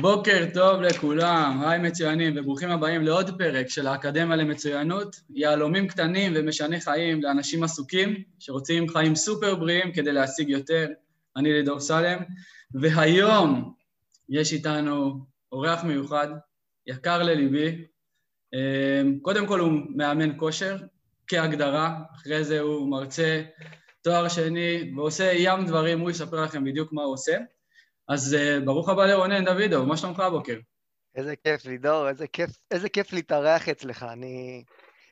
בוקר טוב לכולם, היי מצוינים וברוכים הבאים לעוד פרק של האקדמיה למצוינות, יהלומים קטנים ומשני חיים לאנשים עסוקים שרוצים חיים סופר בריאים כדי להשיג יותר. אני לידור סלם, והיום יש איתנו אורח מיוחד, יקר לליבי. אמ, קודם כל הוא מאמן כושר כהגדרה, אחרי זה הוא מרצה תואר שני ועושה ים דברים, הוא יספר לכם בדיוק מה הוא עושה. אז uh, ברוך הבא לרונן דוידוב, מה שלומך הבוקר? איזה כיף, לידור, איזה כיף, איזה כיף להתארח אצלך. אני...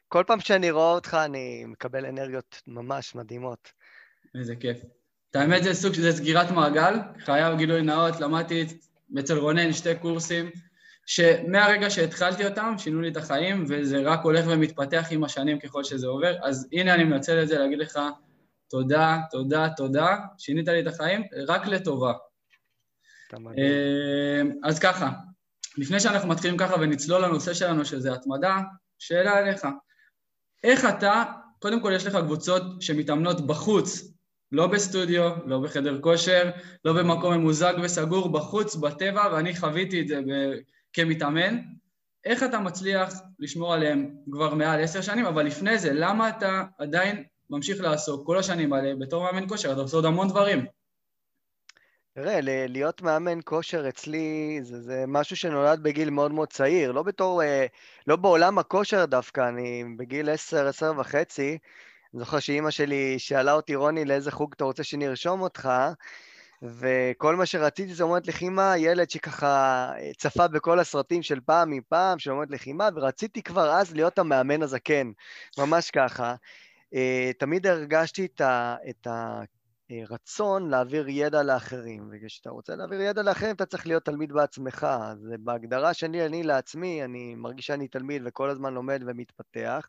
כל פעם שאני רואה אותך אני מקבל אנרגיות ממש מדהימות. איזה כיף. את האמת זה סוג של סגירת מעגל, חייב גילוי נאות, למדתי אצל רונן שתי קורסים, שמהרגע שהתחלתי אותם שינו לי את החיים, וזה רק הולך ומתפתח עם השנים ככל שזה עובר, אז הנה אני מנצל את זה להגיד לך תודה, תודה, תודה, שינית לי את החיים, רק לטובה. אה, אז ככה, לפני שאנחנו מתחילים ככה ונצלול לנושא שלנו שזה התמדה, שאלה אליך. איך אתה, קודם כל יש לך קבוצות שמתאמנות בחוץ, לא בסטודיו, לא בחדר כושר, לא במקום ממוזג וסגור, בחוץ, בטבע, ואני חוויתי את זה ב- כמתאמן. איך אתה מצליח לשמור עליהם כבר מעל עשר שנים, אבל לפני זה, למה אתה עדיין ממשיך לעסוק כל השנים האלה בתור מאמן כושר? אתה עושה עוד המון דברים. תראה, להיות מאמן כושר אצלי זה, זה משהו שנולד בגיל מאוד מאוד צעיר, לא בתור, אה, לא בעולם הכושר דווקא, אני בגיל עשר, עשר וחצי, אני זוכר שאימא שלי שאלה אותי, רוני, לאיזה חוג אתה רוצה שנרשום אותך? וכל מה שרציתי זה אומרת לחימה, ילד שככה אה, צפה בכל הסרטים של פעם מפעם, של אומרת לחימה, ורציתי כבר אז להיות המאמן הזקן, ממש ככה. אה, תמיד הרגשתי את ה... את ה רצון להעביר ידע לאחרים, וכשאתה רוצה להעביר ידע לאחרים אתה צריך להיות תלמיד בעצמך. אז בהגדרה שלי, אני לעצמי, אני מרגיש שאני תלמיד וכל הזמן לומד ומתפתח,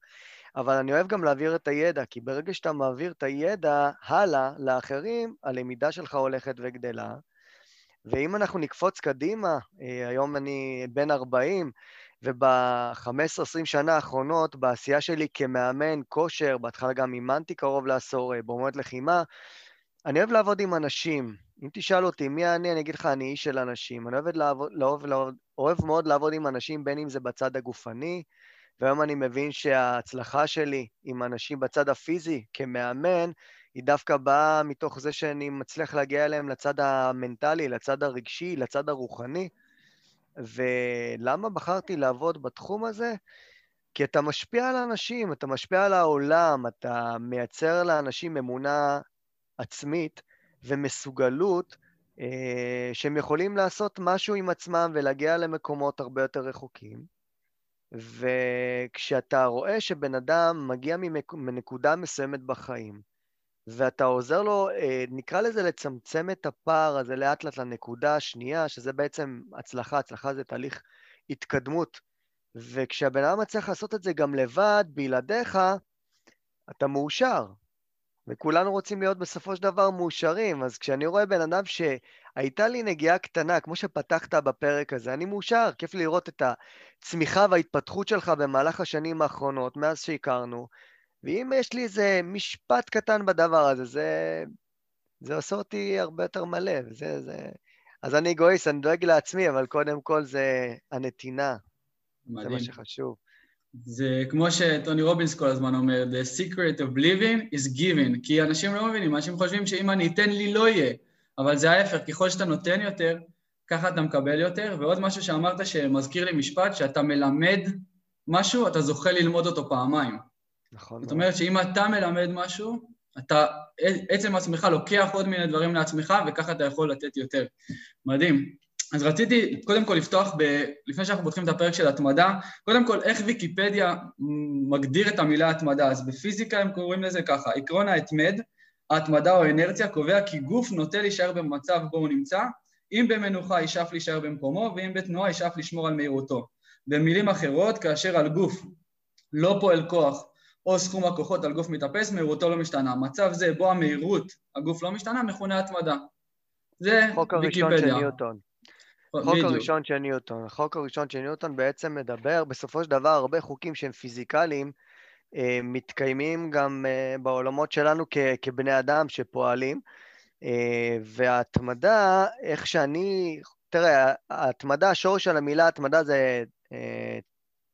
אבל אני אוהב גם להעביר את הידע, כי ברגע שאתה מעביר את הידע הלאה לאחרים, הלמידה שלך הולכת וגדלה. ואם אנחנו נקפוץ קדימה, אה, היום אני בן 40, וב-15-20 שנה האחרונות, בעשייה שלי כמאמן כושר, בהתחלה גם אימנתי קרוב לעשור אה, באומות לחימה, אני אוהב לעבוד עם אנשים. אם תשאל אותי מי אני, אני אגיד לך, אני איש של אנשים. אני אוהב, לעבוד, לעבוד, לעבוד, אוהב מאוד לעבוד עם אנשים, בין אם זה בצד הגופני, והיום אני מבין שההצלחה שלי עם אנשים בצד הפיזי, כמאמן, היא דווקא באה מתוך זה שאני מצליח להגיע אליהם לצד המנטלי, לצד הרגשי, לצד הרוחני. ולמה בחרתי לעבוד בתחום הזה? כי אתה משפיע על האנשים, אתה משפיע על העולם, אתה מייצר לאנשים אמונה עצמית ומסוגלות אה, שהם יכולים לעשות משהו עם עצמם ולהגיע למקומות הרבה יותר רחוקים. וכשאתה רואה שבן אדם מגיע מנקודה מסוימת בחיים, ואתה עוזר לו, אה, נקרא לזה לצמצם את הפער הזה לאט לאט לנקודה השנייה, שזה בעצם הצלחה, הצלחה זה תהליך התקדמות. וכשהבן אדם מצליח לעשות את זה גם לבד, בלעדיך, אתה מאושר. וכולנו רוצים להיות בסופו של דבר מאושרים, אז כשאני רואה בן אדם שהייתה לי נגיעה קטנה, כמו שפתחת בפרק הזה, אני מאושר, כיף לי לראות את הצמיחה וההתפתחות שלך במהלך השנים האחרונות, מאז שהכרנו, ואם יש לי איזה משפט קטן בדבר הזה, זה, זה עושה אותי הרבה יותר מלא, וזה, זה... אז אני אגואיסט, אני דואג לעצמי, אבל קודם כל זה הנתינה. מדהים. זה מה שחשוב. זה כמו שטוני רובינס כל הזמן אומר, The secret of living is giving, כי אנשים לא מבינים, אנשים חושבים שאם אני אתן לי לא יהיה, אבל זה ההפך, ככל שאתה נותן יותר, ככה אתה מקבל יותר, ועוד משהו שאמרת שמזכיר לי משפט, שאתה מלמד משהו, אתה זוכה ללמוד אותו פעמיים. נכון. זאת אומרת שאם אתה מלמד משהו, אתה עצם עצמך לוקח עוד מיני דברים לעצמך, וככה אתה יכול לתת יותר. מדהים. אז רציתי קודם כל לפתוח, ב, לפני שאנחנו פותחים את הפרק של התמדה, קודם כל איך ויקיפדיה מגדיר את המילה התמדה. אז בפיזיקה הם קוראים לזה ככה, עקרון ההתמד, ההתמדה או אנרציה, קובע כי גוף נוטה להישאר במצב בו הוא נמצא, אם במנוחה ישאף להישאר במקומו, ואם בתנועה ישאף לשמור על מהירותו. במילים אחרות, כאשר על גוף לא פועל כוח או סכום הכוחות על גוף מתאפס, מהירותו לא משתנה. מצב זה בו המהירות, הגוף לא משתנה, מכונה התמדה. זה חוק הראשון של ניוטון. החוק הראשון של ניוטון. החוק הראשון של ניוטון בעצם מדבר, בסופו של דבר, הרבה חוקים שהם פיזיקליים, אה, מתקיימים גם אה, בעולמות שלנו כבני אדם שפועלים, אה, וההתמדה, איך שאני תראה, ההתמדה, השורש של המילה התמדה זה אה,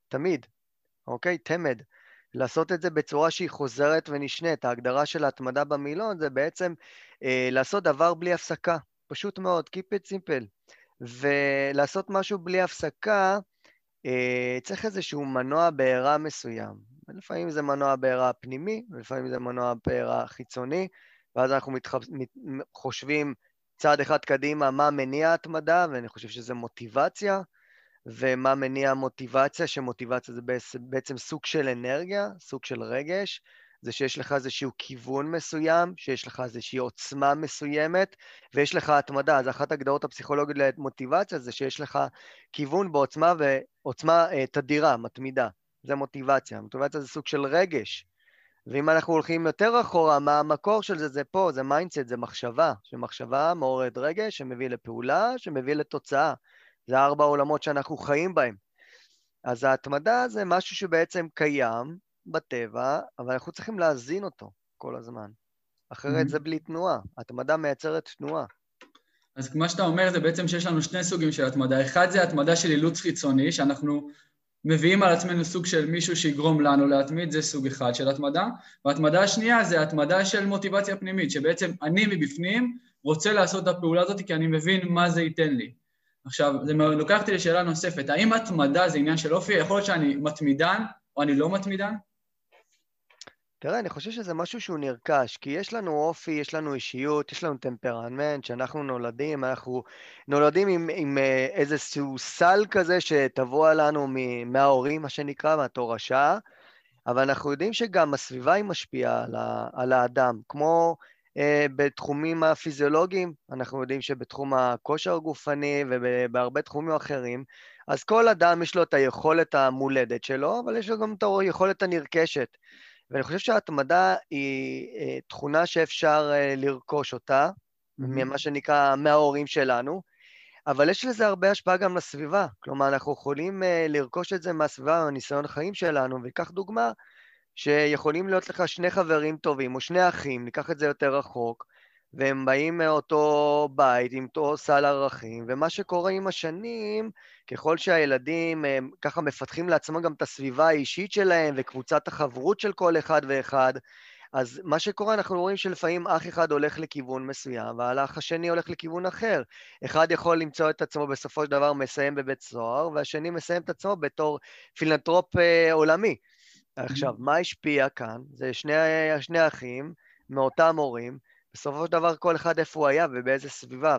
תמיד, אוקיי? תמד. לעשות את זה בצורה שהיא חוזרת ונשנית. ההגדרה של ההתמדה במילון זה בעצם אה, לעשות דבר בלי הפסקה. פשוט מאוד, Keep it simple. ולעשות משהו בלי הפסקה, אה, צריך איזשהו מנוע בעירה מסוים. לפעמים זה מנוע בעירה פנימי, ולפעמים זה מנוע בעירה חיצוני, ואז אנחנו מתחב... חושבים צעד אחד קדימה מה מניע התמדה, ואני חושב שזה מוטיבציה. ומה מניע מוטיבציה, שמוטיבציה זה בעצם סוג של אנרגיה, סוג של רגש, זה שיש לך איזשהו כיוון מסוים, שיש לך איזושהי עוצמה מסוימת, ויש לך התמדה. אז אחת הגדרות הפסיכולוגיות למוטיבציה זה שיש לך כיוון בעוצמה ועוצמה אה, תדירה, מתמידה. זה מוטיבציה. מוטיבציה זה סוג של רגש. ואם אנחנו הולכים יותר אחורה, מה המקור של זה? זה פה, זה mindset, זה מחשבה. שמחשבה מעוררת רגש, שמביא לפעולה, שמביא לתוצאה. זה ארבע עולמות שאנחנו חיים בהם. אז ההתמדה זה משהו שבעצם קיים בטבע, אבל אנחנו צריכים להזין אותו כל הזמן. אחרת mm-hmm. זה בלי תנועה. התמדה מייצרת תנועה. אז מה שאתה אומר זה בעצם שיש לנו שני סוגים של התמדה. אחד זה התמדה של אילוץ חיצוני, שאנחנו מביאים על עצמנו סוג של מישהו שיגרום לנו להתמיד, זה סוג אחד של התמדה. והתמדה השנייה זה התמדה של מוטיבציה פנימית, שבעצם אני מבפנים רוצה לעשות את הפעולה הזאת כי אני מבין מה זה ייתן לי. עכשיו, זה לוקח אותי לשאלה נוספת, האם התמדה זה עניין של אופי? יכול להיות שאני מתמידן או אני לא מתמידן? תראה, אני חושב שזה משהו שהוא נרכש, כי יש לנו אופי, יש לנו אישיות, יש לנו טמפרמנט, שאנחנו נולדים, אנחנו נולדים עם, עם אה, איזשהו סל כזה שטבוע לנו מההורים, מה שנקרא, מהתורשה, אבל אנחנו יודעים שגם הסביבה היא משפיעה על, על האדם, כמו אה, בתחומים הפיזיולוגיים, אנחנו יודעים שבתחום הכושר הגופני ובהרבה תחומים אחרים, אז כל אדם יש לו את היכולת המולדת שלו, אבל יש לו גם את היכולת הנרכשת. ואני חושב שההתמדה היא אה, תכונה שאפשר אה, לרכוש אותה, mm-hmm. ממה שנקרא, מההורים שלנו, אבל יש לזה הרבה השפעה גם לסביבה. כלומר, אנחנו יכולים לרכוש את זה מהסביבה, מהניסיון החיים שלנו, וקח דוגמה, שיכולים להיות לך שני חברים טובים או שני אחים, ניקח את זה יותר רחוק, והם באים מאותו בית עם אותו סל ערכים, ומה שקורה עם השנים, ככל שהילדים הם ככה מפתחים לעצמם גם את הסביבה האישית שלהם וקבוצת החברות של כל אחד ואחד, אז מה שקורה, אנחנו רואים שלפעמים אח אחד הולך לכיוון מסוים, והאח השני הולך לכיוון אחר. אחד יכול למצוא את עצמו בסופו של דבר מסיים בבית סוהר, והשני מסיים את עצמו בתור פילנטרופ אה, עולמי. עכשיו, מה השפיע כאן? זה שני, שני אחים מאותם הורים, בסופו של דבר כל אחד איפה הוא היה ובאיזה סביבה,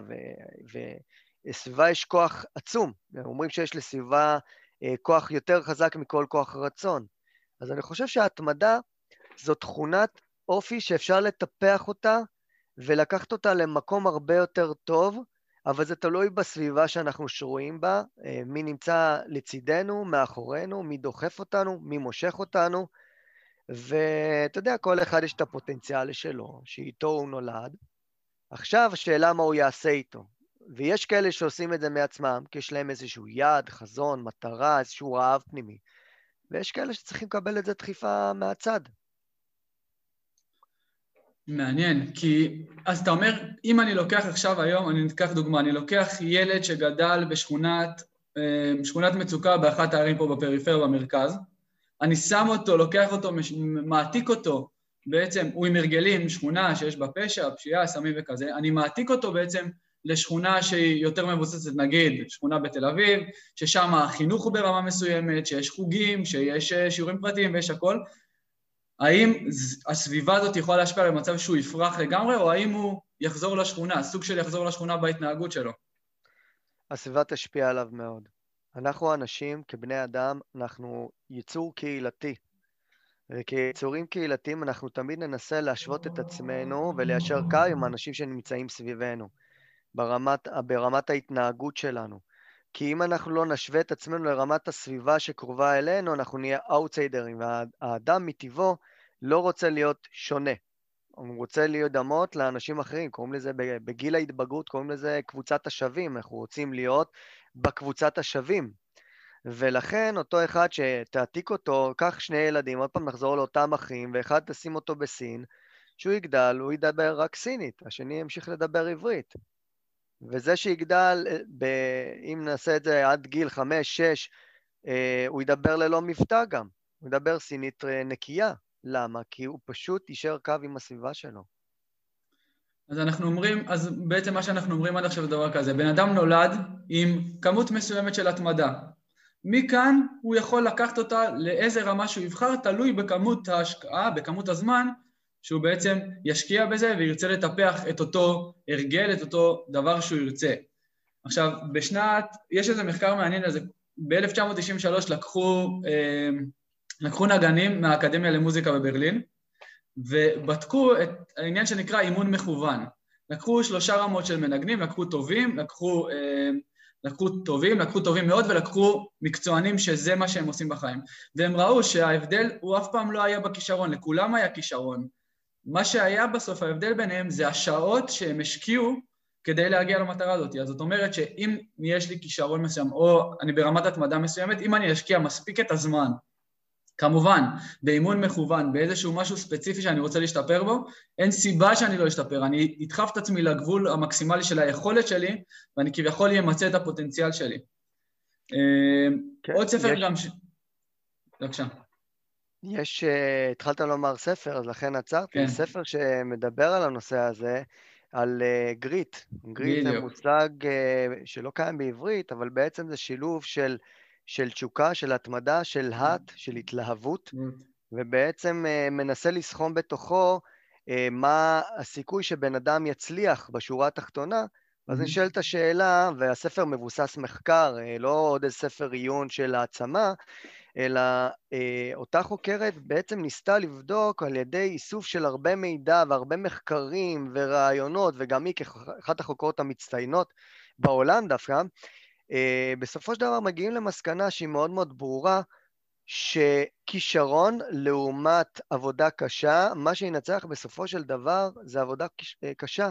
וסביבה יש כוח עצום. אומרים שיש לסביבה אה, כוח יותר חזק מכל כוח רצון. אז אני חושב שההתמדה זו תכונת אופי שאפשר לטפח אותה ולקחת אותה למקום הרבה יותר טוב, אבל זה תלוי בסביבה שאנחנו שרויים בה, אה, מי נמצא לצידנו, מאחורינו, מי דוחף אותנו, מי מושך אותנו, ואתה יודע, כל אחד יש את הפוטנציאל שלו, שאיתו הוא נולד. עכשיו השאלה מה הוא יעשה איתו. ויש כאלה שעושים את זה מעצמם, כי יש להם איזשהו יעד, חזון, מטרה, איזשהו רעב פנימי. ויש כאלה שצריכים לקבל את זה דחיפה מהצד. מעניין, כי אז אתה אומר, אם אני לוקח עכשיו היום, אני אקח דוגמה, אני לוקח ילד שגדל בשכונת אה, שכונת מצוקה באחת הערים פה בפריפריה במרכז, אני שם אותו, לוקח אותו, מעתיק אותו, בעצם הוא עם הרגלים, שכונה שיש בה פשע, פשיעה, סמים וכזה, אני מעתיק אותו בעצם לשכונה שהיא יותר מבוססת, נגיד שכונה בתל אביב, ששם החינוך הוא ברמה מסוימת, שיש חוגים, שיש אה, שיעורים פרטיים ויש הכל, האם הסביבה הזאת יכולה להשפיע על מצב שהוא יפרח לגמרי, או האם הוא יחזור לשכונה, סוג של יחזור לשכונה בהתנהגות שלו? הסביבה תשפיע עליו מאוד. אנחנו אנשים, כבני אדם, אנחנו יצור קהילתי. וכיצורים קהילתיים אנחנו תמיד ננסה להשוות את עצמנו וליישר קו עם האנשים שנמצאים סביבנו, ברמת, ברמת ההתנהגות שלנו. כי אם אנחנו לא נשווה את עצמנו לרמת הסביבה שקרובה אלינו, אנחנו נהיה אאוטסיידרים, והאדם מטבעו לא רוצה להיות שונה. הוא רוצה להידמות לאנשים אחרים, קוראים לזה בגיל ההתבגרות, קוראים לזה קבוצת השווים, אנחנו רוצים להיות בקבוצת השווים. ולכן אותו אחד שתעתיק אותו, קח שני ילדים, עוד פעם נחזור לאותם אחים, ואחד תשים אותו בסין, שהוא יגדל, הוא ידבר רק סינית, השני ימשיך לדבר עברית. וזה שיגדל, אה, ב... אם נעשה את זה עד גיל חמש, שש, אה, הוא ידבר ללא מבטא גם. הוא ידבר סינית אה, נקייה. למה? כי הוא פשוט יישאר קו עם הסביבה שלו. אז אנחנו אומרים, אז בעצם מה שאנחנו אומרים עד עכשיו זה דבר כזה, בן אדם נולד עם כמות מסוימת של התמדה. מכאן הוא יכול לקחת אותה לאיזה רמה שהוא יבחר, תלוי בכמות ההשקעה, בכמות הזמן שהוא בעצם ישקיע בזה וירצה לטפח את אותו הרגל, את אותו דבר שהוא ירצה. עכשיו, בשנת, יש איזה מחקר מעניין על זה, ב-1993 לקחו, אה, לקחו נגנים מהאקדמיה למוזיקה בברלין, ובדקו את העניין שנקרא אימון מכוון. לקחו שלושה רמות של מנגנים, לקחו טובים, לקחו, אה, לקחו טובים, לקחו טובים מאוד ולקחו מקצוענים שזה מה שהם עושים בחיים. והם ראו שההבדל הוא אף פעם לא היה בכישרון, לכולם היה כישרון. מה שהיה בסוף ההבדל ביניהם זה השעות שהם השקיעו כדי להגיע למטרה הזאת. אז זאת אומרת שאם יש לי כישרון מסוים, או אני ברמת התמדה מסוימת, אם אני אשקיע מספיק את הזמן, כמובן, באימון מכוון, באיזשהו משהו ספציפי שאני רוצה להשתפר בו, אין סיבה שאני לא אשתפר. אני אדחף את עצמי לגבול המקסימלי של היכולת שלי, ואני כביכול אמצה את הפוטנציאל שלי. אה, כן, עוד ספר יש... גם ש... בבקשה. יש, uh, התחלת לומר ספר, אז לכן עצרתי. כן. ספר שמדבר על הנושא הזה, על uh, גריט. גריט זה מושג uh, שלא קיים בעברית, אבל בעצם זה שילוב של, של תשוקה, של התמדה, של האט, של התלהבות, ובעצם uh, מנסה לסכום בתוכו uh, מה הסיכוי שבן אדם יצליח בשורה התחתונה. אז נשאלת השאלה, והספר מבוסס מחקר, לא עוד איזה ספר עיון של העצמה, אלא אה, אותה חוקרת בעצם ניסתה לבדוק על ידי איסוף של הרבה מידע והרבה מחקרים ורעיונות, וגם היא כאחת החוקרות המצטיינות בעולם דווקא, אה, בסופו של דבר מגיעים למסקנה שהיא מאוד מאוד ברורה, שכישרון לעומת עבודה קשה, מה שינצח בסופו של דבר זה עבודה אה, קשה.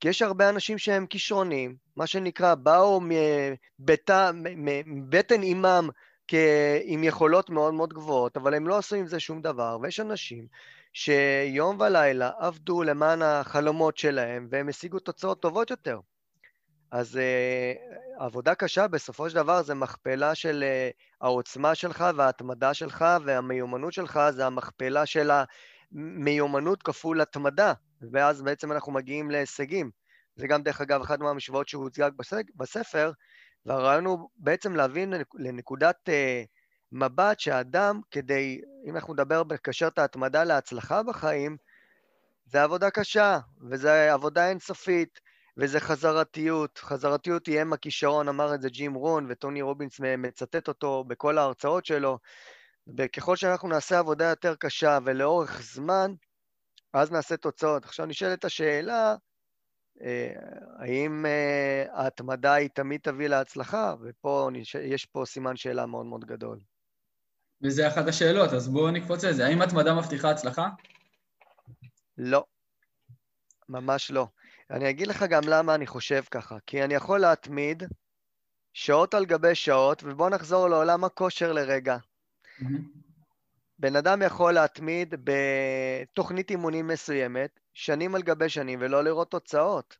כי יש הרבה אנשים שהם כישרונים, מה שנקרא, באו מבטן אימם עם יכולות מאוד מאוד גבוהות, אבל הם לא עשו עם זה שום דבר, ויש אנשים שיום ולילה עבדו למען החלומות שלהם, והם השיגו תוצאות טובות יותר. אז uh, עבודה קשה בסופו של דבר זה מכפלה של uh, העוצמה שלך וההתמדה שלך והמיומנות שלך זה המכפלה של המיומנות כפול התמדה, ואז בעצם אנחנו מגיעים להישגים. זה גם דרך אגב אחת מהמשוואות שהוצגה בספר, והרעיון הוא בעצם להבין לנקודת uh, מבט שהאדם, כדי, אם אנחנו נדבר בקשר את ההתמדה להצלחה בחיים, זה עבודה קשה, וזה עבודה אינסופית, וזה חזרתיות. חזרתיות היא אם הכישרון, אמר את זה ג'ים רון, וטוני רובינס מצטט אותו בכל ההרצאות שלו. וככל שאנחנו נעשה עבודה יותר קשה ולאורך זמן, אז נעשה תוצאות. עכשיו נשאלת השאלה, אה, האם אה, ההתמדה היא תמיד תביא להצלחה? ופה יש פה סימן שאלה מאוד מאוד גדול. וזה אחת השאלות, אז בואו נקפוץ לזה. האם התמדה מבטיחה הצלחה? לא, ממש לא. אני אגיד לך גם למה אני חושב ככה. כי אני יכול להתמיד שעות על גבי שעות, ובואו נחזור לעולם הכושר לרגע. Mm-hmm. בן אדם יכול להתמיד בתוכנית אימונים מסוימת שנים על גבי שנים ולא לראות תוצאות,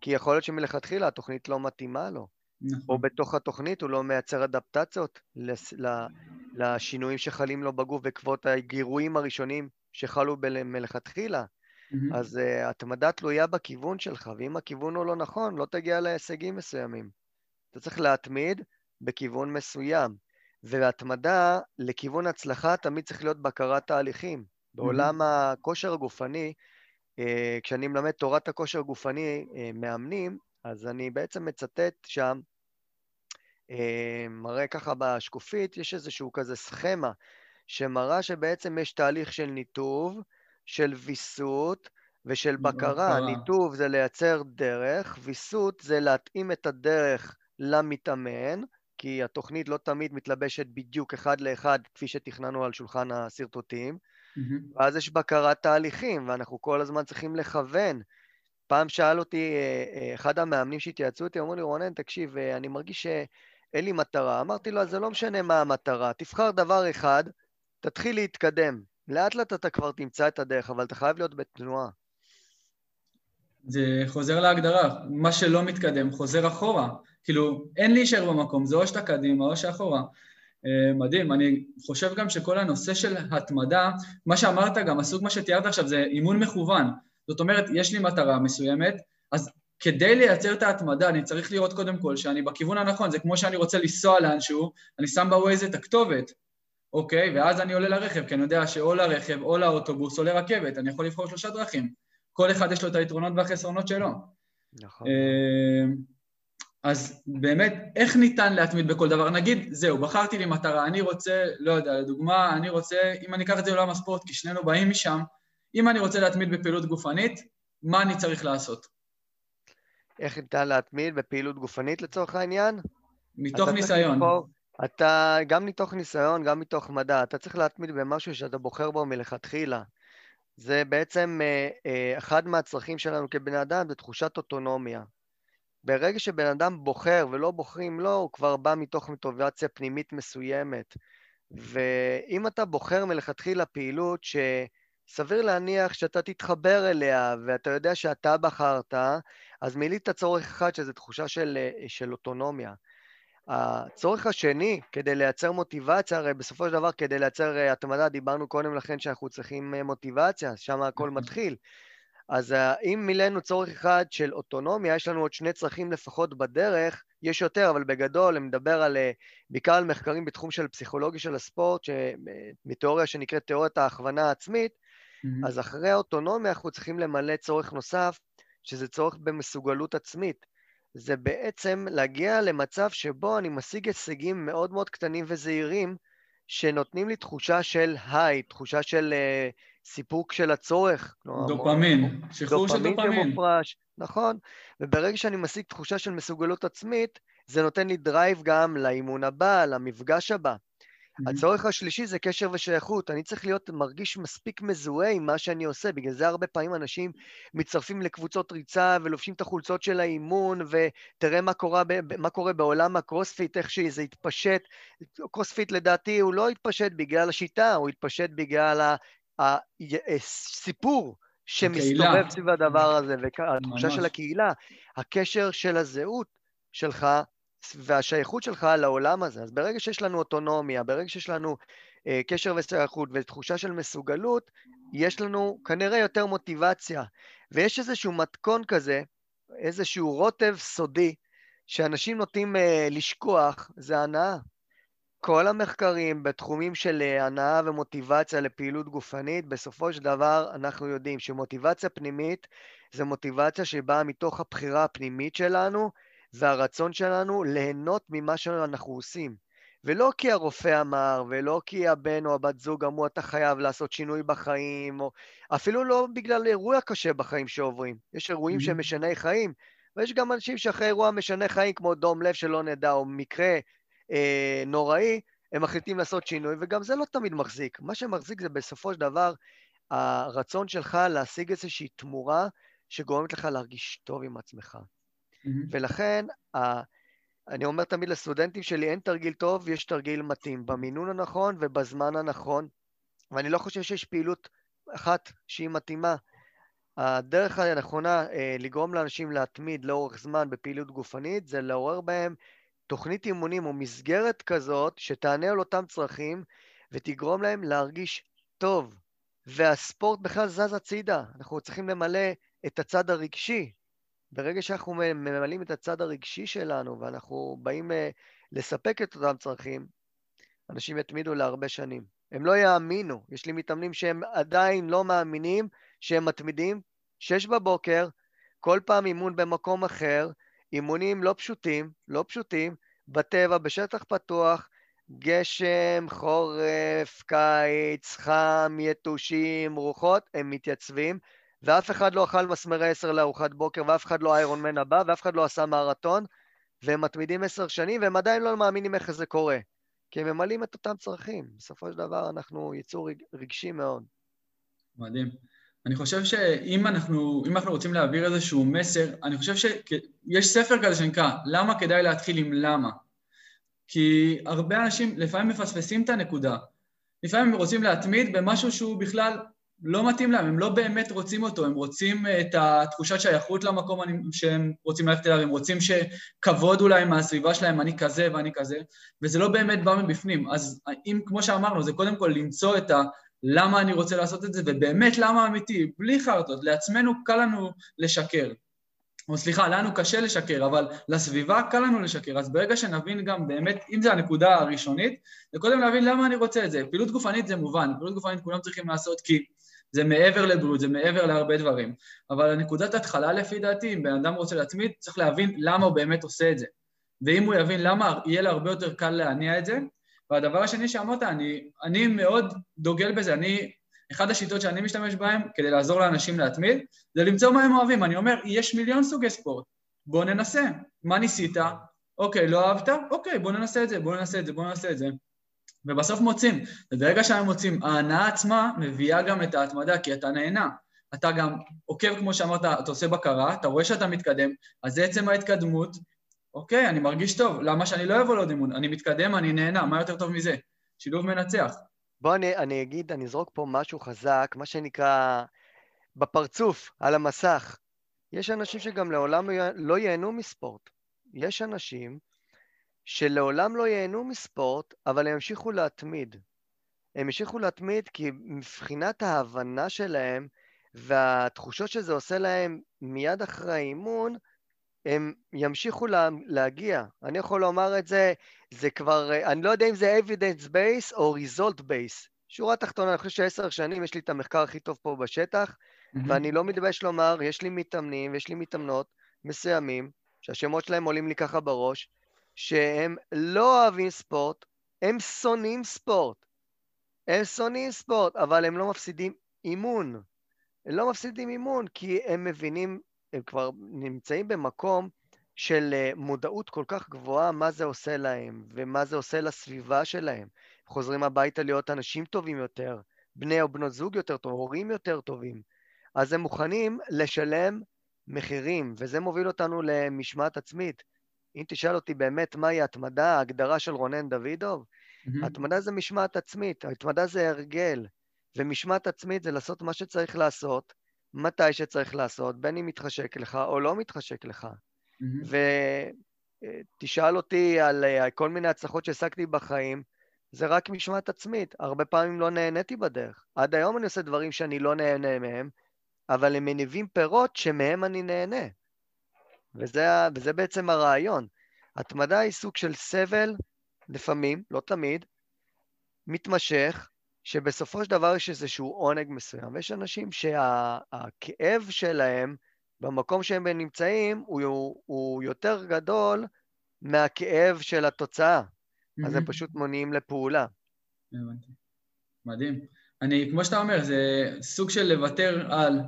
כי יכול להיות שמלכתחילה התוכנית לא מתאימה לו, נכון. או בתוך התוכנית הוא לא מייצר אדפטציות לשינויים שחלים לו בגוף בעקבות הגירויים הראשונים שחלו מלכתחילה. Mm-hmm. אז uh, התמדה תלויה בכיוון שלך, ואם הכיוון הוא לא נכון, לא תגיע להישגים מסוימים. אתה צריך להתמיד בכיוון מסוים. והתמדה לכיוון הצלחה תמיד צריך להיות בקרת תהליכים. בעולם הכושר הגופני, אה, כשאני מלמד תורת הכושר הגופני אה, מאמנים, אז אני בעצם מצטט שם, אה, מראה ככה בשקופית, יש איזשהו כזה סכמה שמראה שבעצם יש תהליך של ניתוב, של ויסות ושל בקרה. ניתוב זה לייצר דרך, ויסות זה להתאים את הדרך למתאמן, כי התוכנית לא תמיד מתלבשת בדיוק אחד לאחד כפי שתכננו על שולחן השרטוטים, mm-hmm. ואז יש בקרת תהליכים, ואנחנו כל הזמן צריכים לכוון. פעם שאל אותי אה, אה, אחד המאמנים שהתייעצו איתי, אמרו לי, רונן, תקשיב, אה, אני מרגיש שאין לי מטרה. אמרתי לו, זה לא משנה מה המטרה, תבחר דבר אחד, תתחיל להתקדם. לאט לאט אתה כבר תמצא את הדרך, אבל אתה חייב להיות בתנועה. זה חוזר להגדרה, מה שלא מתקדם חוזר אחורה. כאילו, אין להישאר במקום, זה או שאתה קדימה או שאחורה. אה, מדהים, אני חושב גם שכל הנושא של התמדה, מה שאמרת גם, הסוג מה שתיארת עכשיו זה אימון מכוון. זאת אומרת, יש לי מטרה מסוימת, אז כדי לייצר את ההתמדה אני צריך לראות קודם כל שאני בכיוון הנכון, זה כמו שאני רוצה לנסוע לאנשהו, אני שם בווייז את הכתובת, אוקיי? ואז אני עולה לרכב, כי אני יודע שאו לרכב או לאוטובוס או לרכבת, אני יכול לבחור שלושה דרכים. כל אחד יש לו את היתרונות והחסרונות שלו. נכון. אז באמת, איך ניתן להתמיד בכל דבר? נגיד, זהו, בחרתי לי מטרה, אני רוצה, לא יודע, לדוגמה, אני רוצה, אם אני אקח את זה לעולם הספורט, כי שנינו באים משם, אם אני רוצה להתמיד בפעילות גופנית, מה אני צריך לעשות? איך ניתן להתמיד בפעילות גופנית לצורך העניין? מתוך ניסיון. לבחור, אתה, גם מתוך ניסיון, גם מתוך מדע, אתה צריך להתמיד במשהו שאתה בוחר בו מלכתחילה. זה בעצם אה, אה, אחד מהצרכים שלנו כבני אדם, זה תחושת אוטונומיה. ברגע שבן אדם בוחר ולא בוחרים לו, הוא כבר בא מתוך מוטיבציה פנימית מסוימת. ואם אתה בוחר מלכתחילה פעילות שסביר להניח שאתה תתחבר אליה ואתה יודע שאתה בחרת, אז מילאת צורך אחד שזה תחושה של, של אוטונומיה. הצורך השני, כדי לייצר מוטיבציה, הרי בסופו של דבר כדי לייצר אה, התמדה, דיברנו קודם לכן שאנחנו צריכים אה, מוטיבציה, שם הכל. מתחיל. אז אה, אם מילאנו צורך אחד של אוטונומיה, יש לנו עוד שני צרכים לפחות בדרך, יש יותר, אבל בגדול, אני מדבר על, בעיקר על מחקרים בתחום של פסיכולוגיה של הספורט, מתיאוריה שנקראת תיאוריית ההכוונה העצמית, mm-hmm. אז אחרי האוטונומיה אנחנו צריכים למלא צורך נוסף, שזה צורך במסוגלות עצמית. זה בעצם להגיע למצב שבו אני משיג הישגים מאוד מאוד קטנים וזהירים, שנותנים לי תחושה של היי, תחושה של uh, סיפוק של הצורך. דופמין, שחרור של דופמין. דופמין שמופרש, נכון. וברגע שאני משיג תחושה של מסוגלות עצמית, זה נותן לי drive גם לאימון הבא, למפגש הבא. Mm-hmm. הצורך השלישי זה קשר ושייכות. אני צריך להיות מרגיש מספיק מזוהה עם מה שאני עושה. בגלל זה הרבה פעמים אנשים מצטרפים לקבוצות ריצה ולובשים את החולצות של האימון, ותראה מה קורה, מה קורה בעולם הקרוספיט, איך שזה התפשט. קרוספיט לדעתי הוא לא התפשט בגלל השיטה, הוא התפשט בגלל הסיפור. שמסתובב סביב הדבר הזה, והתחושה של הקהילה, הקשר של הזהות שלך והשייכות שלך לעולם הזה. אז ברגע שיש לנו אוטונומיה, ברגע שיש לנו אה, קשר ושייכות ותחושה של מסוגלות, יש לנו כנראה יותר מוטיבציה. ויש איזשהו מתכון כזה, איזשהו רוטב סודי, שאנשים נוטים אה, לשכוח, זה הנאה. כל המחקרים בתחומים של אה, הנאה ומוטיבציה לפעילות גופנית, בסופו של דבר אנחנו יודעים שמוטיבציה פנימית זה מוטיבציה שבאה מתוך הבחירה הפנימית שלנו, והרצון שלנו ליהנות ממה שאנחנו עושים. ולא כי הרופא אמר, ולא כי הבן או הבת זוג אמרו, אתה חייב לעשות שינוי בחיים, או אפילו לא בגלל אירוע קשה בחיים שעוברים. יש אירועים שהם mm-hmm. משני חיים, ויש גם אנשים שאחרי אירוע משנה חיים, כמו דום לב שלא נדע, או מקרה אה, נוראי, הם מחליטים לעשות שינוי, וגם זה לא תמיד מחזיק. מה שמחזיק זה בסופו של דבר הרצון שלך להשיג איזושהי תמורה שגורמת לך להרגיש טוב עם עצמך. Mm-hmm. ולכן, ה... אני אומר תמיד לסטודנטים שלי, אין תרגיל טוב, יש תרגיל מתאים, במינון הנכון ובזמן הנכון, ואני לא חושב שיש פעילות אחת שהיא מתאימה. הדרך הנכונה אה, לגרום לאנשים להתמיד לאורך זמן בפעילות גופנית זה לעורר בהם תוכנית אימונים או מסגרת כזאת שתענה על אותם צרכים ותגרום להם להרגיש טוב. והספורט בכלל זז הצידה, אנחנו צריכים למלא את הצד הרגשי, ברגע שאנחנו ממלאים את הצד הרגשי שלנו ואנחנו באים אה, לספק את אותם צרכים, אנשים יתמידו להרבה שנים. הם לא יאמינו. יש לי מתאמנים שהם עדיין לא מאמינים שהם מתמידים. שש בבוקר, כל פעם אימון במקום אחר, אימונים לא פשוטים, לא פשוטים, בטבע, בשטח פתוח, גשם, חורף, קיץ, חם, יתושים, רוחות, הם מתייצבים, ואף אחד לא אכל מסמרי עשר לארוחת בוקר, ואף אחד לא איירון מן הבא, ואף אחד לא עשה מרתון, והם מתמידים עשר שנים, והם עדיין לא מאמינים איך זה קורה. כי הם ממלאים את אותם צרכים. בסופו של דבר אנחנו יצור רגשי מאוד. מדהים. אני חושב שאם אנחנו, אנחנו רוצים להעביר איזשהו מסר, אני חושב שיש ספר כזה שנקרא למה כדאי להתחיל עם למה. כי הרבה אנשים לפעמים מפספסים את הנקודה. לפעמים הם רוצים להתמיד במשהו שהוא בכלל לא מתאים להם, הם לא באמת רוצים אותו, הם רוצים את התחושת שייכות למקום שהם רוצים ללכת אליו, הם רוצים שכבוד אולי מהסביבה שלהם, אני כזה ואני כזה, וזה לא באמת בא מבפנים. אז אם, כמו שאמרנו, זה קודם כל למצוא את ה... למה אני רוצה לעשות את זה, ובאמת למה אמיתי, בלי חרטות, לעצמנו קל לנו לשקר. או סליחה, לנו קשה לשקר, אבל לסביבה קל לנו לשקר, אז ברגע שנבין גם באמת, אם זו הנקודה הראשונית, זה קודם להבין למה אני רוצה את זה. פעילות גופנית זה מובן, פעילות גופנית כולם צריכים לעשות כי זה מעבר לבריאות, זה מעבר להרבה דברים. אבל הנקודת התחלה לפי דעתי, אם בן אדם רוצה להתמיד, צריך להבין למה הוא באמת עושה את זה. ואם הוא יבין למה, יהיה לו הרבה יותר קל להניע את זה. והדבר השני שאמרת, אני, אני מאוד דוגל בזה, אני, אחת השיטות שאני משתמש בהן כדי לעזור לאנשים להתמיד, זה למצוא מה הם אוהבים. אני אומר, יש מיליון סוגי ספורט, בוא ננסה. מה ניסית? אוקיי, לא אהבת? אוקיי, בוא ננסה את זה, בוא ננסה את זה, בוא ננסה את זה. ובסוף מוצאים. וברגע שהם מוצאים, ההנאה עצמה מביאה גם את ההתמדה, כי אתה נהנה. אתה גם עוקב, כמו שאמרת, אתה עושה בקרה, אתה רואה שאתה מתקדם, אז זה עצם ההתקדמות, אוקיי, אני מרגיש טוב, למה שאני לא אבוא לעוד אימון? אני מתקדם, אני נהנה, מה יותר טוב מזה? שילוב מנצח. בוא אני, אני אגיד, אני אזרוק פה משהו חזק, מה שנקרא בפרצוף, על המסך. יש אנשים שגם לעולם לא ייהנו מספורט. יש אנשים שלעולם לא ייהנו מספורט, אבל הם ימשיכו להתמיד. הם ימשיכו להתמיד כי מבחינת ההבנה שלהם והתחושות שזה עושה להם מיד אחרי האימון, הם ימשיכו לה, להגיע. אני יכול לומר את זה, זה כבר, אני לא יודע אם זה evidence base או result base. שורה תחתונה, אני חושב שעשר שנים יש לי את המחקר הכי טוב פה בשטח, mm-hmm. ואני לא מתבייש לומר, יש לי מתאמנים ויש לי מתאמנות מסוימים, שהשמות שלהם עולים לי ככה בראש, שהם לא אוהבים ספורט, הם שונאים ספורט. הם שונאים ספורט, אבל הם לא מפסידים אימון. הם לא מפסידים אימון כי הם מבינים, הם כבר נמצאים במקום של אה, מודעות כל כך גבוהה מה זה עושה להם ומה זה עושה לסביבה שלהם. חוזרים הביתה להיות אנשים טובים יותר, בני או בנות זוג יותר טובים, הורים יותר טובים. אז הם מוכנים לשלם מחירים, וזה מוביל אותנו למשמעת עצמית. אם תשאל אותי באמת מהי התמדה, ההגדרה של רונן דוידוב, mm-hmm. התמדה זה משמעת עצמית, התמדה זה הרגל, ומשמעת עצמית זה לעשות מה שצריך לעשות, מתי שצריך לעשות, בין אם מתחשק לך או לא מתחשק לך. Mm-hmm. ותשאל אותי על אה, כל מיני הצלחות שהשגתי בחיים, זה רק משמעת עצמית. הרבה פעמים לא נהניתי בדרך. עד היום אני עושה דברים שאני לא נהנה מהם, אבל הם מניבים פירות שמהם אני נהנה. וזה, וזה בעצם הרעיון. התמדה היא סוג של סבל, לפעמים, לא תמיד, מתמשך, שבסופו של דבר יש איזשהו עונג מסוים. ויש אנשים שהכאב שה, שלהם במקום שהם נמצאים הוא, הוא, יותר גדול מהכאב של התוצאה. Mm-hmm. אז הם פשוט מונעים לפעולה. מדהים. אני, כמו שאתה אומר, זה סוג של לוותר על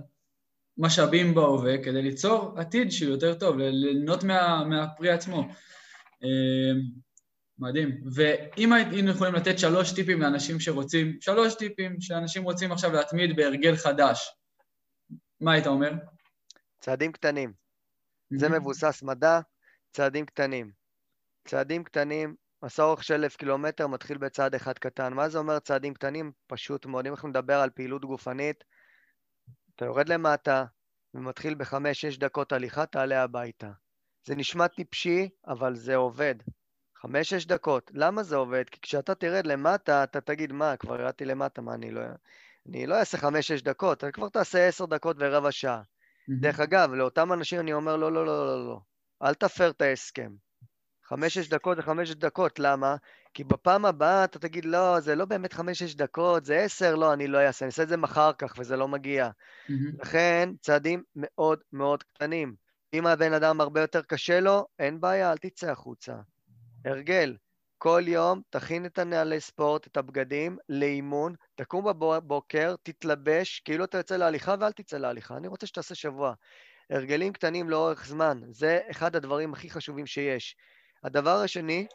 משאבים בהווה כדי ליצור עתיד שהוא יותר טוב, ליהנות מה, מהפרי עצמו. מדהים. ואם היינו יכולים לתת שלוש טיפים לאנשים שרוצים, שלוש טיפים שאנשים רוצים עכשיו להתמיד בהרגל חדש, מה היית אומר? צעדים קטנים. זה מבוסס מדע, צעדים קטנים. צעדים קטנים, מסע אורך של אלף קילומטר מתחיל בצעד אחד קטן. מה זה אומר צעדים קטנים? פשוט מאוד. אם אנחנו נדבר על פעילות גופנית, אתה יורד למטה ומתחיל בחמש-שש דקות הליכה, תעלה הביתה. זה נשמע טיפשי, אבל זה עובד. חמש-שש דקות. למה זה עובד? כי כשאתה תרד למטה, אתה תגיד, מה, כבר ירדתי למטה, מה, אני לא... אני לא אעשה חמש-שש דקות, אני כבר תעשה עשר דקות ורבע שעה. דרך אגב, לאותם אנשים אני אומר, לא, לא, לא, לא, לא. אל תפר את ההסכם. חמש-שש דקות זה חמש-שש דקות, למה? כי בפעם הבאה אתה תגיד, לא, זה לא באמת חמש-שש דקות, זה עשר, לא, אני לא אעשה, אני אעשה את זה מחר כך, וזה לא מגיע. לכן, צעדים מאוד מאוד קטנים. אם הבן אדם הרבה יותר קשה לו, אין בעיה, אל תצא החוצה. הרגל, כל יום תכין את הנהלי ספורט, את הבגדים, לאימון, תקום בבוקר, תתלבש, כאילו אתה יוצא להליכה ואל תצא להליכה. אני רוצה שתעשה שבוע. הרגלים קטנים לאורך זמן, זה אחד הדברים הכי חשובים שיש. הדבר השני,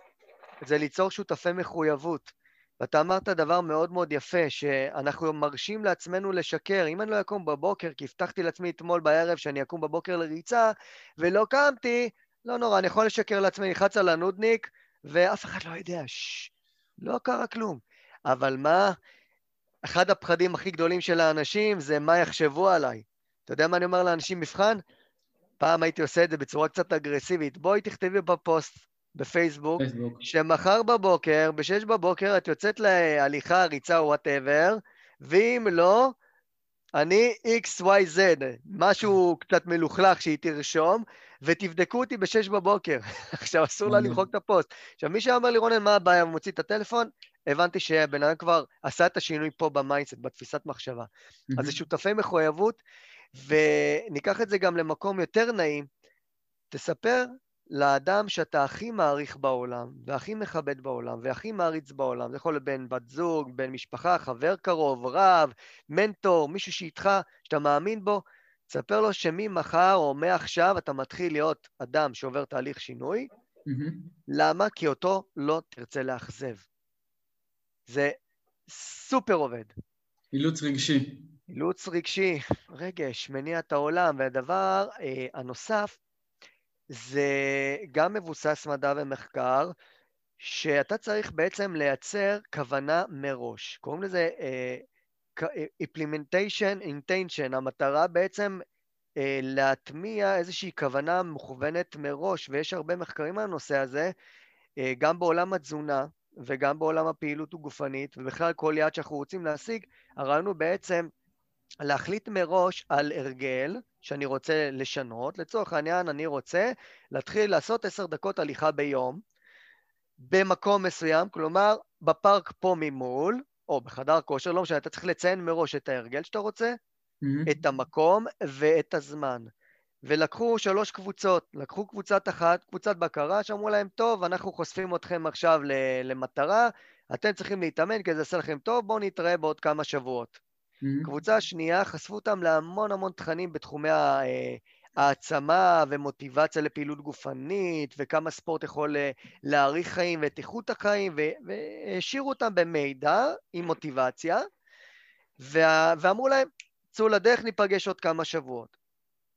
זה ליצור שותפי מחויבות. ואתה אמרת דבר מאוד מאוד יפה, שאנחנו מרשים לעצמנו לשקר. אם אני לא אקום בבוקר, כי הבטחתי לעצמי אתמול בערב שאני אקום בבוקר לריצה, ולא קמתי, לא נורא, אני יכול לשקר לעצמי, נלחץ על הנודניק, ואף אחד לא יודע, ששש, לא קרה כלום. אבל מה, אחד הפחדים הכי גדולים של האנשים זה מה יחשבו עליי. אתה יודע מה אני אומר לאנשים מבחן? פעם הייתי עושה את זה בצורה קצת אגרסיבית. בואי תכתבי בפוסט בפייסבוק, פייסבוק. שמחר בבוקר, ב-6 בבוקר, את יוצאת להליכה, ריצה או whatever, ואם לא, אני XYZ, משהו קצת מלוכלך שהיא תרשום, ותבדקו אותי ב-6 בבוקר. עכשיו, אסור לה למחוק את הפוסט. עכשיו, מי שאמר לי, רונן, מה הבעיה, ומוציא את הטלפון, הבנתי שהבן אדם כבר עשה את השינוי פה ב mindset, בתפיסת מחשבה. אז זה שותפי מחויבות, וניקח את זה גם למקום יותר נעים. תספר לאדם שאתה הכי מעריך בעולם, והכי מכבד בעולם, והכי מעריץ בעולם. זה יכול להיות בן בת זוג, בן משפחה, חבר קרוב, רב, מנטור, מישהו שאיתך, שאתה מאמין בו, תספר לו שממחר או מעכשיו אתה מתחיל להיות אדם שעובר תהליך שינוי. Mm-hmm. למה? כי אותו לא תרצה לאכזב. זה סופר עובד. אילוץ רגשי. אילוץ רגשי, רגש, מניע את העולם. והדבר אה, הנוסף, זה גם מבוסס מדע ומחקר, שאתה צריך בעצם לייצר כוונה מראש. קוראים לזה uh, implementation intention, המטרה בעצם uh, להטמיע איזושהי כוונה מכוונת מראש, ויש הרבה מחקרים על הנושא הזה, uh, גם בעולם התזונה וגם בעולם הפעילות הגופנית, ובכלל כל יעד שאנחנו רוצים להשיג, הרעיון הוא בעצם להחליט מראש על הרגל שאני רוצה לשנות. לצורך העניין, אני רוצה להתחיל לעשות עשר דקות הליכה ביום במקום מסוים, כלומר, בפארק פה ממול, או בחדר כושר, לא משנה, אתה צריך לציין מראש את ההרגל שאתה רוצה, mm-hmm. את המקום ואת הזמן. ולקחו שלוש קבוצות, לקחו קבוצת אחת, קבוצת בקרה, שאמרו להם, טוב, אנחנו חושפים אתכם עכשיו למטרה, אתם צריכים להתאמן כי זה יעשה לכם טוב, בואו נתראה בעוד כמה שבועות. Mm-hmm. קבוצה שנייה, חשפו אותם להמון המון תכנים בתחומי אה, העצמה ומוטיבציה לפעילות גופנית, וכמה ספורט יכול אה, להאריך חיים ואת איכות החיים, והשאירו אותם במידע עם מוטיבציה, ואמרו להם, צאו לדרך, ניפגש עוד כמה שבועות.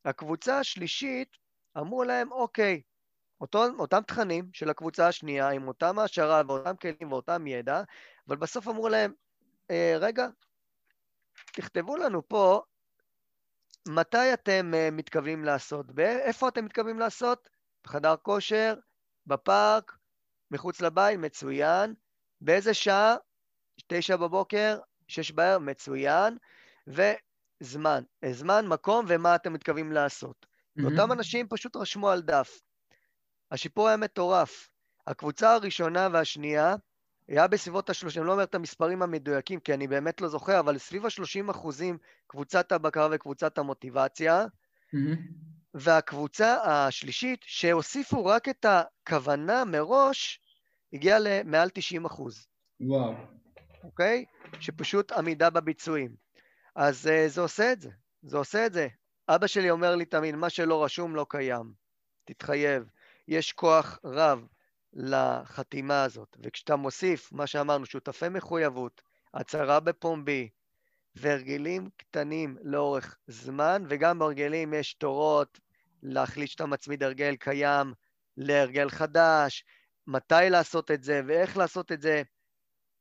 הקבוצה השלישית, אמרו להם, אוקיי, אותו, אותם תכנים של הקבוצה השנייה, עם אותם העשרה ואותם כלים ואותם ידע, אבל בסוף אמרו להם, אה, רגע, תכתבו לנו פה מתי אתם uh, מתכוונים לעשות, איפה אתם מתכוונים לעשות? בחדר כושר, בפארק, מחוץ לבית, מצוין. באיזה שעה? תשע בבוקר, שש בערב, מצוין. וזמן, זמן, מקום ומה אתם מתכוונים לעשות. Mm-hmm. ואותם אנשים פשוט רשמו על דף. השיפור היה מטורף. הקבוצה הראשונה והשנייה היה בסביבות ה-30, אני לא אומר את המספרים המדויקים, כי אני באמת לא זוכר, אבל סביב ה-30 אחוזים קבוצת הבקרה וקבוצת המוטיבציה, mm-hmm. והקבוצה השלישית, שהוסיפו רק את הכוונה מראש, הגיעה למעל 90 אחוז. וואו. אוקיי? שפשוט עמידה בביצועים. אז uh, זה עושה את זה, זה עושה את זה. אבא שלי אומר לי תמיד, מה שלא רשום לא קיים. תתחייב. יש כוח רב לחתימה הזאת. וכשאתה מוסיף, מה שאמרנו, שותפי מחויבות, הצהרה בפומבי, והרגלים קטנים לאורך זמן, וגם בהרגלים יש תורות להחליט שאתה מצמיד הרגל קיים להרגל חדש, מתי לעשות את זה ואיך לעשות את זה.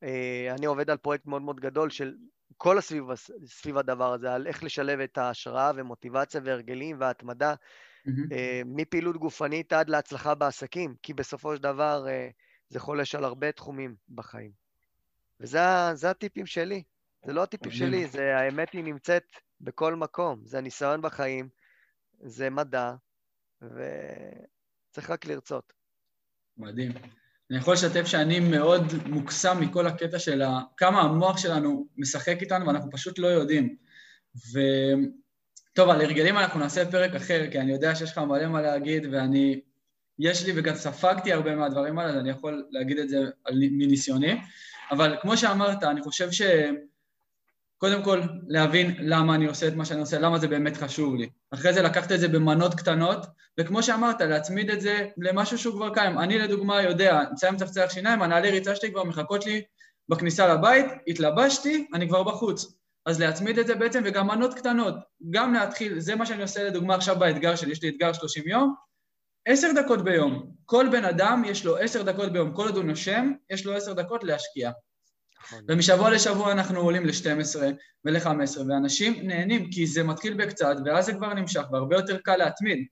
אה, אני עובד על פרויקט מאוד מאוד גדול של כל הסביב, סביב הדבר הזה, על איך לשלב את ההשראה ומוטיבציה והרגלים וההתמדה mm-hmm. מפעילות גופנית עד להצלחה בעסקים, כי בסופו של דבר אה, זה חולש על הרבה תחומים בחיים. וזה הטיפים שלי. זה לא הטיפים שלי, זה האמת היא נמצאת בכל מקום. זה הניסיון בחיים, זה מדע, וצריך רק לרצות. מדהים. אני יכול לשתף שאני מאוד מוקסם מכל הקטע של כמה המוח שלנו משחק איתנו ואנחנו פשוט לא יודעים. ו... טוב, על הרגלים אנחנו נעשה פרק אחר, כי אני יודע שיש לך מלא מה להגיד, ואני... יש לי, וגם ספגתי הרבה מהדברים האלה, אז אני יכול להגיד את זה מניסיוני. אבל כמו שאמרת, אני חושב ש... קודם כל, להבין למה אני עושה את מה שאני עושה, למה זה באמת חשוב לי. אחרי זה לקחת את זה במנות קטנות, וכמו שאמרת, להצמיד את זה למשהו שהוא כבר קיים. אני לדוגמה יודע, מסיים צחצח שיניים, הנעלי ריצה שלי כבר מחכות לי בכניסה לבית, התלבשתי, אני כבר בחוץ. אז להצמיד את זה בעצם, וגם מנות קטנות, גם להתחיל, זה מה שאני עושה לדוגמה עכשיו באתגר שלי, יש לי אתגר 30 יום, עשר דקות ביום. כל בן אדם יש לו עשר דקות ביום, כל עוד הוא נושם, יש לו עשר דקות להשקיע. נכון. ומשבוע לשבוע אנחנו עולים ל-12 ול-15, ואנשים נהנים כי זה מתחיל בקצת, ואז זה כבר נמשך, והרבה יותר קל להתמיד.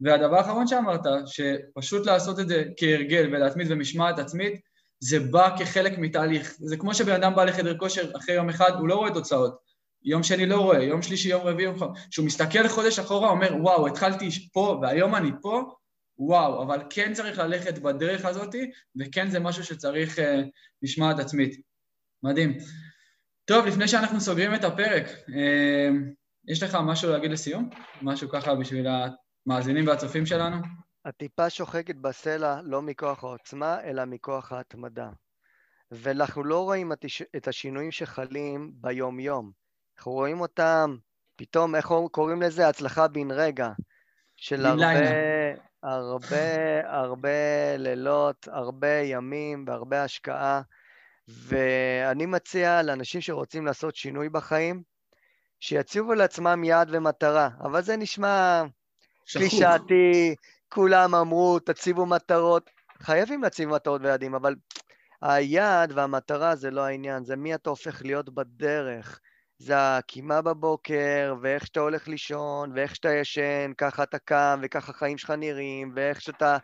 והדבר האחרון שאמרת, שפשוט לעשות את זה כהרגל ולהתמיד במשמעת עצמית, זה בא כחלק מתהליך. זה כמו שבן אדם בא לחדר כושר אחרי יום אחד, הוא לא רואה תוצאות. יום שני לא רואה, יום שלישי, יום רביעי, יום חמישי. כשהוא מסתכל חודש אחורה, אומר, וואו, התחלתי פה והיום אני פה, וואו, אבל כן צריך ללכת בדרך הזאת, וכן זה משהו שצריך uh, משמעת עצמית. מדהים. טוב, לפני שאנחנו סוגרים את הפרק, uh, יש לך משהו להגיד לסיום? משהו ככה בשביל המאזינים והצופים שלנו? הטיפה שוחקת בסלע לא מכוח העוצמה, אלא מכוח ההתמדה. ואנחנו לא רואים את השינויים שחלים ביום-יום. אנחנו רואים אותם, פתאום, איך קוראים לזה? הצלחה בן רגע. של הרבה, הרבה, הרבה לילות, הרבה ימים והרבה השקעה. ואני מציע לאנשים שרוצים לעשות שינוי בחיים, שיציבו לעצמם יעד ומטרה. אבל זה נשמע קלישאתי, כולם אמרו, תציבו מטרות. חייבים להציב מטרות ויעדים, אבל היעד והמטרה זה לא העניין, זה מי אתה הופך להיות בדרך. זה הקימה בבוקר, ואיך שאתה הולך לישון, ואיך שאתה ישן, ככה אתה קם, וככה החיים שלך נראים, ואיך שאתה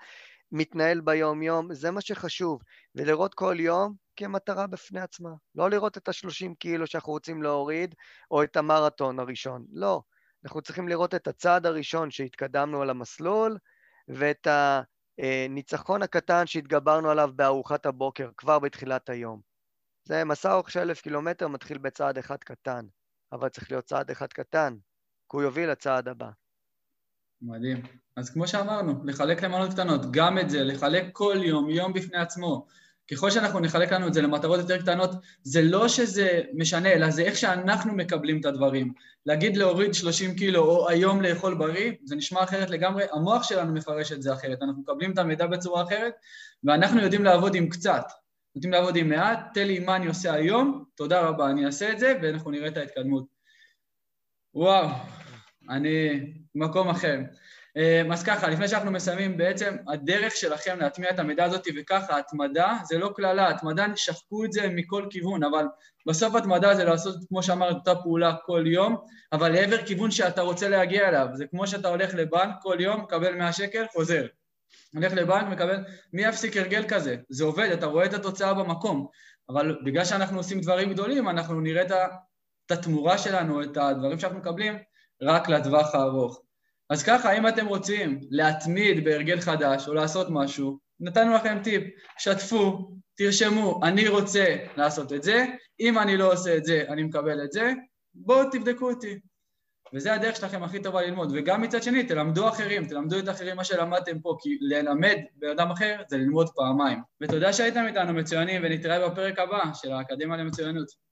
מתנהל ביום-יום, זה מה שחשוב. ולראות כל יום כמטרה בפני עצמה. לא לראות את ה-30 קילו שאנחנו רוצים להוריד, או את המרתון הראשון. לא. אנחנו צריכים לראות את הצעד הראשון שהתקדמנו על המסלול, ואת הניצחון הקטן שהתגברנו עליו בארוחת הבוקר, כבר בתחילת היום. זה מסע אורך של אלף קילומטר מתחיל בצעד אחד קטן, אבל צריך להיות צעד אחד קטן, כי הוא יוביל לצעד הבא. מדהים. אז כמו שאמרנו, לחלק למנות קטנות, גם את זה, לחלק כל יום, יום בפני עצמו. ככל שאנחנו נחלק לנו את זה למטרות יותר קטנות, זה לא שזה משנה, אלא זה איך שאנחנו מקבלים את הדברים. להגיד להוריד 30 קילו או היום לאכול בריא, זה נשמע אחרת לגמרי, המוח שלנו מפרש את זה אחרת, אנחנו מקבלים את המידע בצורה אחרת, ואנחנו יודעים לעבוד עם קצת. יודעים לעבוד עם מעט, תן לי מה אני עושה היום, תודה רבה, אני אעשה את זה, ואנחנו נראה את ההתקדמות. וואו, אני במקום אחר. אמ, אז ככה, לפני שאנחנו מסיימים, בעצם הדרך שלכם להטמיע את המידע הזאת, וככה, התמדה זה לא קללה, התמדה, שחקו את זה מכל כיוון, אבל בסוף התמדה זה לעשות, כמו שאמרת, אותה פעולה כל יום, אבל לעבר כיוון שאתה רוצה להגיע אליו. זה כמו שאתה הולך לבנק כל יום, מקבל 100 שקל, חוזר. הולך לבנק, מקבל, מי יפסיק הרגל כזה? זה עובד, אתה רואה את התוצאה במקום. אבל בגלל שאנחנו עושים דברים גדולים, אנחנו נראה את התמורה שלנו, את הדברים שאנחנו מקבלים, רק לטווח הארוך. אז ככה, אם אתם רוצים להתמיד בהרגל חדש או לעשות משהו, נתנו לכם טיפ, שתפו, תרשמו, אני רוצה לעשות את זה, אם אני לא עושה את זה, אני מקבל את זה, בואו תבדקו אותי. וזה הדרך שלכם הכי טובה ללמוד. וגם מצד שני, תלמדו אחרים, תלמדו את האחרים מה שלמדתם פה, כי ללמד בן אדם אחר זה ללמוד פעמיים. ותודה שהייתם איתנו מצוינים, ונתראה בפרק הבא של האקדמיה למצוינות.